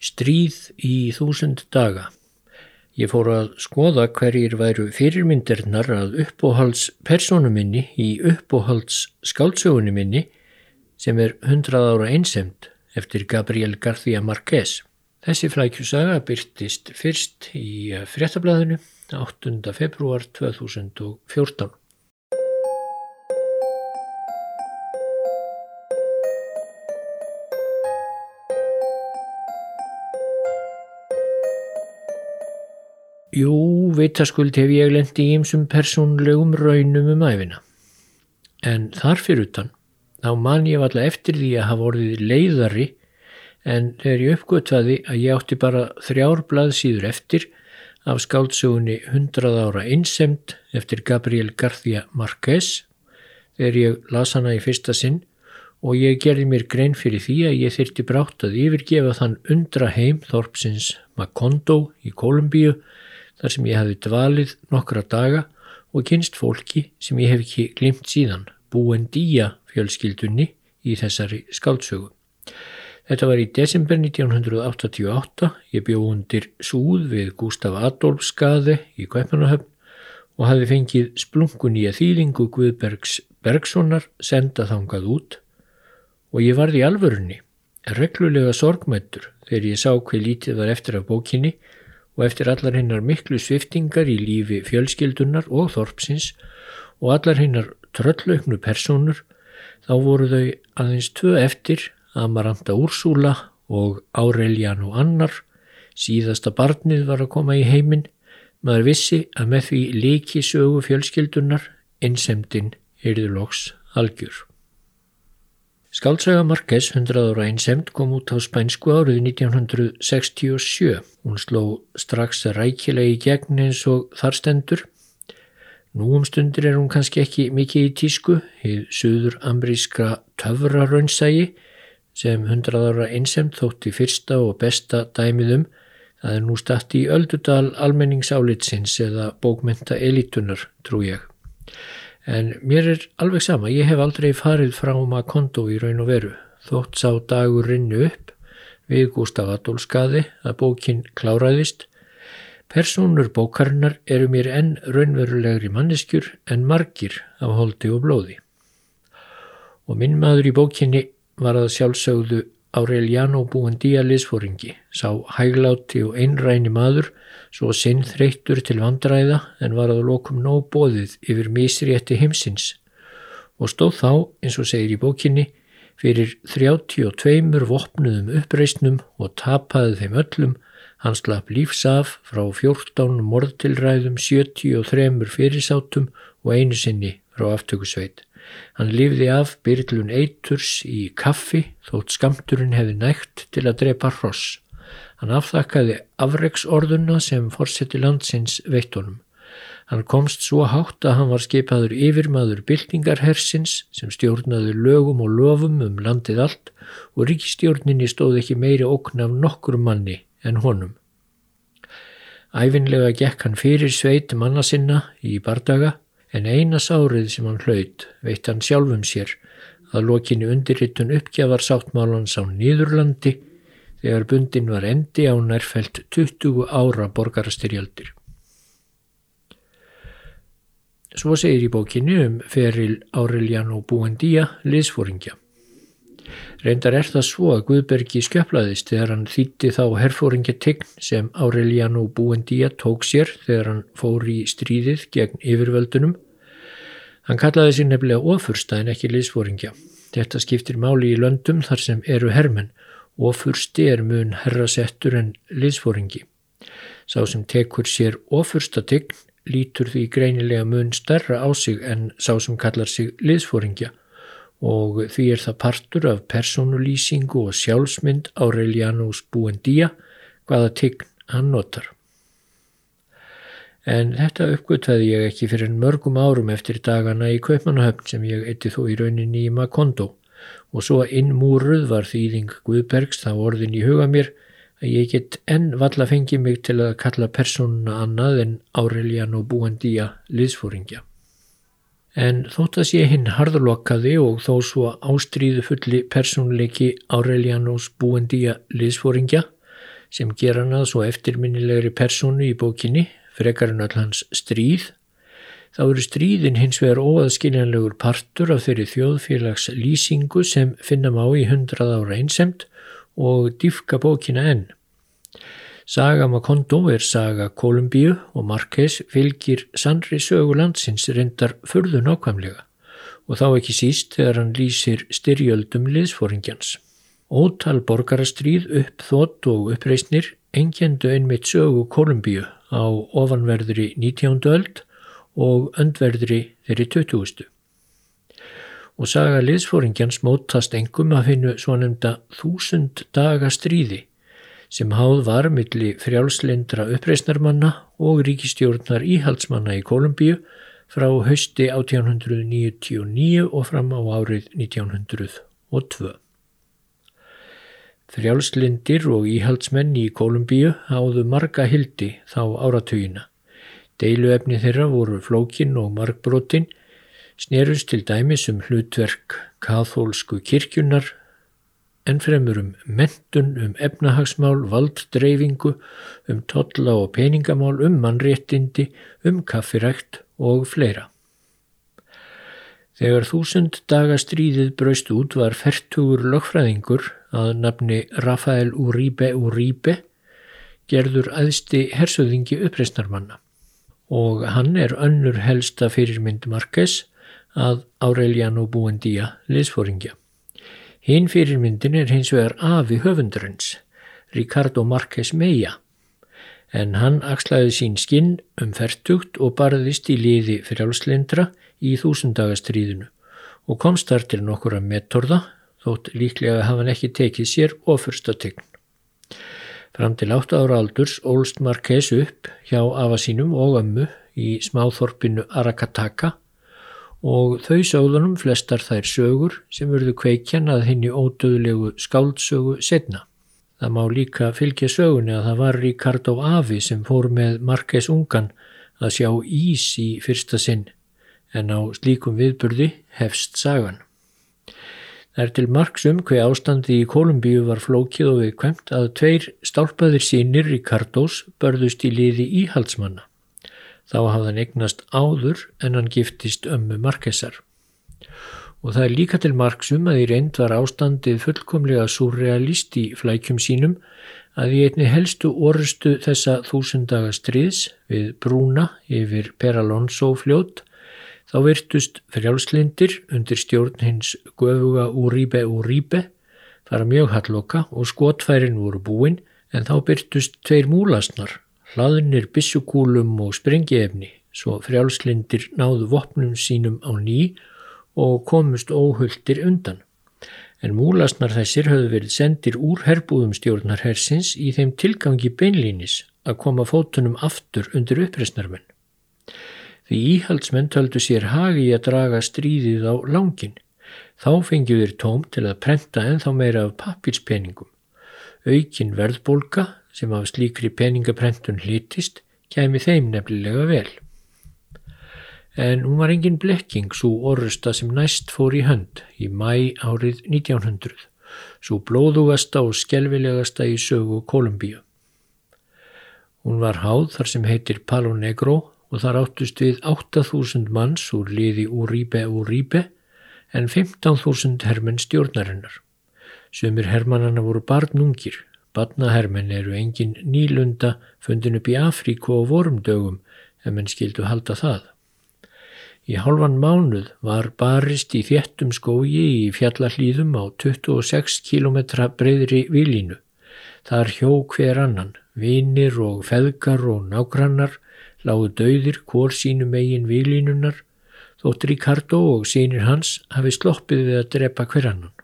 Stríð í þúsund daga. Ég fór að skoða hverjir væru fyrirmyndirnar að uppóhalds persónu minni í uppóhalds skáldsögunni minni sem er 100 ára einsemt eftir Gabriel García Márquez. Þessi flækjusaga byrtist fyrst í fréttablaðinu 8. februar 2014. Jú, vitaskuld hef ég lendi í ymsum persónlegum raunum um æfina. En þar fyrir utan, þá man ég valla eftir því að hafa orðið leiðari en þegar ég uppgötvaði að ég átti bara þrjár blaðsýður eftir af skáldsögunni 100 ára einsemt eftir Gabriel García Márquez þegar ég las hana í fyrsta sinn og ég gerði mér grein fyrir því að ég þyrti brátt að yfirgefa þann undra heim Þorpsins Macondo í Kolumbíu þar sem ég hafi dvalið nokkra daga og kynst fólki sem ég hef ekki glimt síðan, búin dýja fjölskyldunni í þessari skáldsögu. Þetta var í desember 1988, ég bjóð undir súð við Gustaf Adolfs skaði í Kvæpmanahöfn og hafi fengið splunkun í að þýðingu Guðbergs Bergsonar senda þangað út og ég varði í alvörunni, reglulega sorgmættur þegar ég sá hver lítið var eftir af bókinni og eftir allar hinnar miklu sviftingar í lífi fjölskyldunar og þorpsins og allar hinnar tröllauknu personur þá voru þau aðeins tvö eftir Amaranta Úrsúla og Aureliano Annar síðasta barnið var að koma í heiminn maður vissi að með því líki sögu fjölskyldunar einsemdin erðuloks algjör. Skáltsaga Marques 100 ára einsemt kom út á spænsku árið 1967. Hún sló strax rækilega í gegn eins og þar stendur. Nú um stundir er hún kannski ekki mikið í tísku, hið suður ambríska töfrarönnsægi sem 100 ára einsemt þótti fyrsta og besta dæmiðum það er nú statt í öldudal almenningsálitsins eða bókmenta elitunar, trú ég. En mér er alveg sama, ég hef aldrei farið frá Makondo í raun og veru. Þótt sá dagur rinnu upp við Gustaf Adolfskaði að bókin kláraðist. Personur bókarinnar eru mér enn raunverulegri manneskjur en margir af holdi og blóði. Og minn maður í bókinni var að sjálfsögðu Aureliano Buendía liðsfóringi, sá hægláti og einræni maður svo sinn þreyttur til vandræða en var að lokum nóg bóðið yfir misrétti heimsins og stóð þá, eins og segir í bókinni, fyrir 32 vopnuðum uppreysnum og tapaði þeim öllum, hann slapp lífsaf frá 14 mordtilræðum, 73 fyrirsátum og einu sinni frá aftökusveit. Hann lifði af byrlun eiturs í kaffi þótt skamturinn hefði nægt til að drepa hross. Hann afþakkaði afreiksorðuna sem fórseti landsins veittunum. Hann komst svo hátt að hann var skipaður yfirmaður byltingarhersins sem stjórnaði lögum og lofum um landið allt og ríkistjórninni stóð ekki meiri okn af nokkur manni en honum. Æfinlega gekk hann fyrir sveit manna sinna í bardaga en einas árið sem hann hlaut veitt hann sjálfum sér að lokinu undirritun uppgjafar sáttmálans á Nýðurlandi þegar bundin var endi á nærfælt 20 ára borgarastyrjaldir. Svo segir í bókinu um feril Aureliano Buendía liðsfóringja. Reyndar er það svo að Guðbergi skjöplaðist þegar hann þýtti þá herfóringjategn sem Aureliano Buendía tók sér þegar hann fór í stríðið gegn yfirvöldunum. Hann kallaði sér nefnilega ofursta en ekki liðsfóringja. Þetta skiptir máli í löndum þar sem eru hermenn og fursti er mun herrasettur en liðsfóringi. Sá sem tekur sér ofursta tign lítur því greinilega mun starra á sig en sá sem kallar sig liðsfóringja og því er það partur af personulýsingu og sjálfsmynd Aurelianus Buendía hvaða tign hann notar. En þetta uppgötvaði ég ekki fyrir mörgum árum eftir dagana í Kaupmannahöfn sem ég eitti þó í rauninni í Makondo og svo innmúruð var þýðing Guðbergs þá orðin í huga mér að ég get enn valla fengið mig til að kalla persónuna annað en Aureliano Buendía liðsfóringja. En þótt að sé hinn harðlokkaði og þó svo ástríðu fulli persónleiki Aurelianos Buendía liðsfóringja sem ger hann að svo eftirminnilegri personu í bókinni, frekar en öll hans stríð, þá eru stríðin hins vegar óaðskiljanlegur partur af þeirri þjóðfélags lýsingu sem finna má í hundrað ára einsemt og dýfka bókina enn. Saga Makondo er saga Kolumbíu og Marquez fylgir sannri sögu landsins reyndar furðu nákvæmlega og þá ekki síst þegar hann lýsir styrjöldum liðsforingjans. Ótal borgarastríð, uppþótt og uppreysnir engjendu einmitt sögu Kolumbíu á ofanverðri 19. öld og öndverðri þeirri 20. Og saga liðsforingjans mótast engum að finna svo nefnda þúsund daga stríði sem háð var milli frjálslindra uppreisnarmanna og ríkistjórnar íhaldsmanna í Kolumbíu frá hausti 1899 og fram á árið 1902. Frjálslindir og íhaldsmenn í Kolumbíu háðu marga hildi þá áratugina. Deiluefni þeirra voru flókin og margbrotin, snerust til dæmis um hlutverk kathólsku kirkjunar, en fremur um mentun, um efnahagsmál, valddreyfingu, um totla og peningamál, um mannréttindi, um kaffirækt og fleira. Þegar þúsund daga stríðið braust út var fertugur lögfræðingur að nafni Rafael Uribe Uribe gerður aðsti hersöðingi uppreisnarmanna og hann er önnur helsta fyrirmynd Marques að Aureliano Buendía liðsfóringja. Hinn fyrirmyndin er hins vegar afi höfundurins, Ricardo Marques Meja, en hann axlaði sín skinn um færtugt og barðist í liði frjálslindra í þúsundagastriðinu og komst þar til nokkura metorða, þótt líklega hafa hann ekki tekið sér ofurstategn. Fram til 8 ára aldurs ólst Marques upp hjá afa sínum og ömmu í smáþorpinu Aracataca og þau sögðunum flestar þær sögur sem verðu kveikjan að henni ódöðlegu skáldsögu setna. Það má líka fylgja sögunni að það var Ricardo Avi sem fór með Marques Ungan að sjá ís í fyrsta sinn en á slíkum viðburði hefst sagan. Það er til marksum hver ástandi í Kolumbíu var flókið og viðkvæmt að tveir stálpaðir sínir Ricardos börðust í liði íhaldsmanna. Þá hafði hann eignast áður en hann giftist ömmu Markesar. Og það er líka til marksum að í reynd var ástandið fullkomlega surrealist í flækjum sínum að í einni helstu orustu þessa þúsundaga stríðs við Brúna yfir Peralonso fljót þá virtust frjálslindir undir stjórn hins Guðuga Úríbe Úríbe fara mjög halloka og skotfærin voru búin en þá byrtust tveir múlasnar hlaðnir bissukúlum og sprengiefni svo frjálslindir náðu vopnum sínum á ný og komust óhulltir undan. En múlasnar þessir höfðu verið sendir úr herbúðum stjórnar hersins í þeim tilgangi beinlínis að koma fótunum aftur undir uppreysnarmenn. Því íhaldsmenn töldu sér hagi að draga stríðið á langin. Þá fengið þeir tóm til að prenta enþá meira af pappirspeningum. Aukin verðbólka sem af slíkri peningaprentun hlitist kæmi þeim nefnilega vel. En hún var engin blekking svo orrusta sem næst fór í hönd í mæ árið 1900, svo blóðugasta og skelvilegasta í sögu Kolumbíu. Hún var háð þar sem heitir Palo Negro og þar áttust við 8.000 manns úr liði Uribe Uribe en 15.000 hermenn stjórnarinnar. Sumir hermannana voru barnungir Badnahermen eru engin nýlunda fundin upp í Afríku og vorumdögum en menn skildu halda það. Í halvan mánuð var barist í þéttum skógi í fjallahlýðum á 26 km breyðri výlínu. Þar hjó hver annan, vinir og feðgar og nágrannar lágu dauðir hvort sínum eigin výlínunar þótt Ricardo og sínir hans hafi sloppið við að drepa hver annan.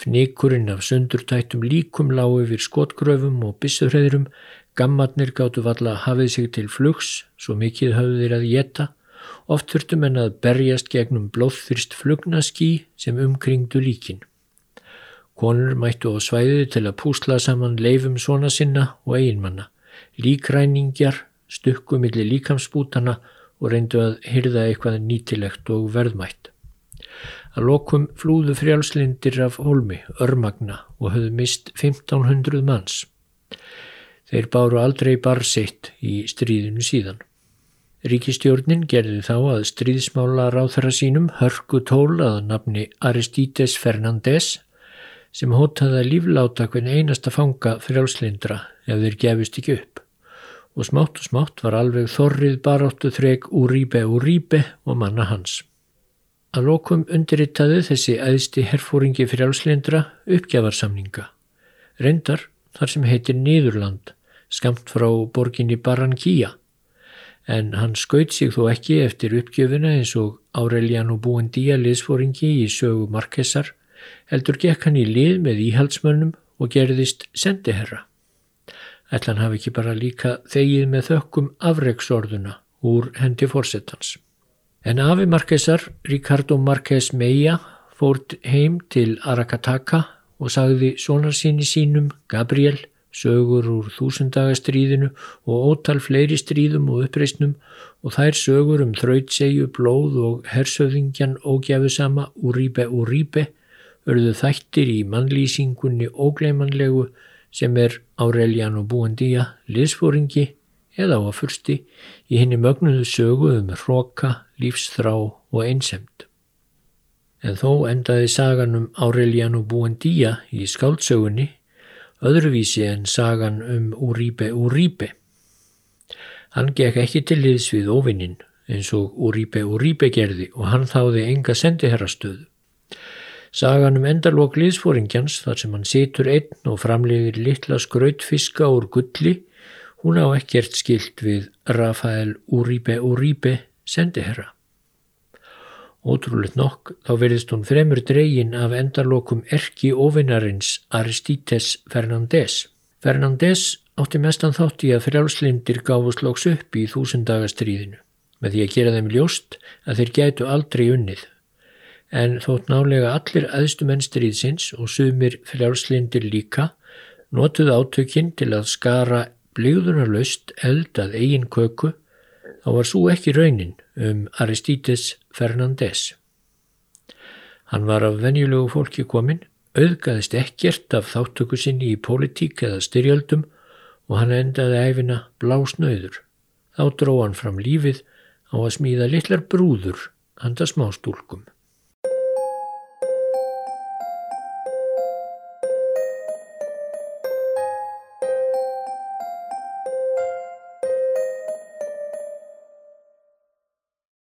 Fnikurinn af sundurtættum líkum lág yfir skotgröfum og bissuhreðrum, gammatnir gáttu valla að hafið sig til flugs, svo mikið hafðu þeir að geta, oft þurftum en að berjast gegnum blóðfyrst flugnaskí sem umkringdu líkin. Konur mættu á svæði til að púsla saman leifum svona sinna og eiginmanna, líkræningjar, stukku millir líkamsbútana og reyndu að hyrða eitthvað nýtilegt og verðmætt. Að lokum flúðu frjálslindir af Holmi, örmagna og höfðu mist 1500 manns. Þeir báru aldrei barsitt í stríðinu síðan. Ríkistjórnin gerði þá að stríðsmála ráþara sínum hörku tól að nafni Aristides Fernandes sem hótaði að lífláta hvern einasta fanga frjálslindra ef þeir gefist ekki upp og smátt og smátt var alveg þorrið baráttu þreg Úríbe Úríbe og manna hans. Að lokum undirrittaði þessi æðsti herfóringi frjálslindra uppgjafarsamninga. Reyndar þar sem heitir Nýðurland, skamt frá borginni Barranquilla, en hann skaut sig þó ekki eftir uppgjöfuna eins og Aureliano Buendía liðsfóringi í sögu Marquesar, heldur gekk hann í lið með íhaldsmönnum og gerðist sendiherra. Ætlan hafi ekki bara líka þegið með þökkum afreiksorðuna úr hendi fórsetans. En afi Marquesar, Ricardo Marquez Meia, fórt heim til Aracataca og sagði sonarsýni sínum, Gabriel, sögur úr þúsundagastríðinu og ótal fleiri stríðum og uppreysnum og þær sögur um þrautsegju, blóð og hersöðingjan ógjafusama Uribe Uribe örðu þættir í mannlýsingunni ógleimanlegu sem er Aureliano Buendía liðsfóringi eða fyrsti í henni mögnuðu sögu um hróka, lífsþrá og einsemt. En þó endaði sagan um Aureliano Buendía í skáldsögunni öðruvísi en sagan um Uribe Uribe. Hann gekk ekki til liðs við ofinninn eins og Uribe Uribe gerði og hann þáði enga sendiherrastöðu. Sagan um endalók liðsfóringjans þar sem hann situr einn og framleiðir litla skrautfiska úr gulli, hún á ekkert skilt við Rafael Uribe Uribe sendiherra. Ótrúleitt nokk þá verðist hún fremur dregin af endalókum erki ofinnarins Aristides Fernandes. Fernandes átti mestan þátt í að frjálslindir gáfust lóks upp í þúsundagastriðinu með því að gera þeim ljóst að þeir gætu aldrei unnið en þótt nálega allir aðstumenn stríðsins og sumir frjálslindir líka notuð átökinn til að skara blíðunarlaust eld að eigin köku, þá var svo ekki raunin um Aristides Fernandes. Hann var af venjulegu fólki komin, auðgaðist ekkert af þáttöku sinni í pólitík eða styrjöldum og hann endaði æfina blásnauður. Þá dró hann fram lífið á að smíða litlar brúður handa smástúlkum.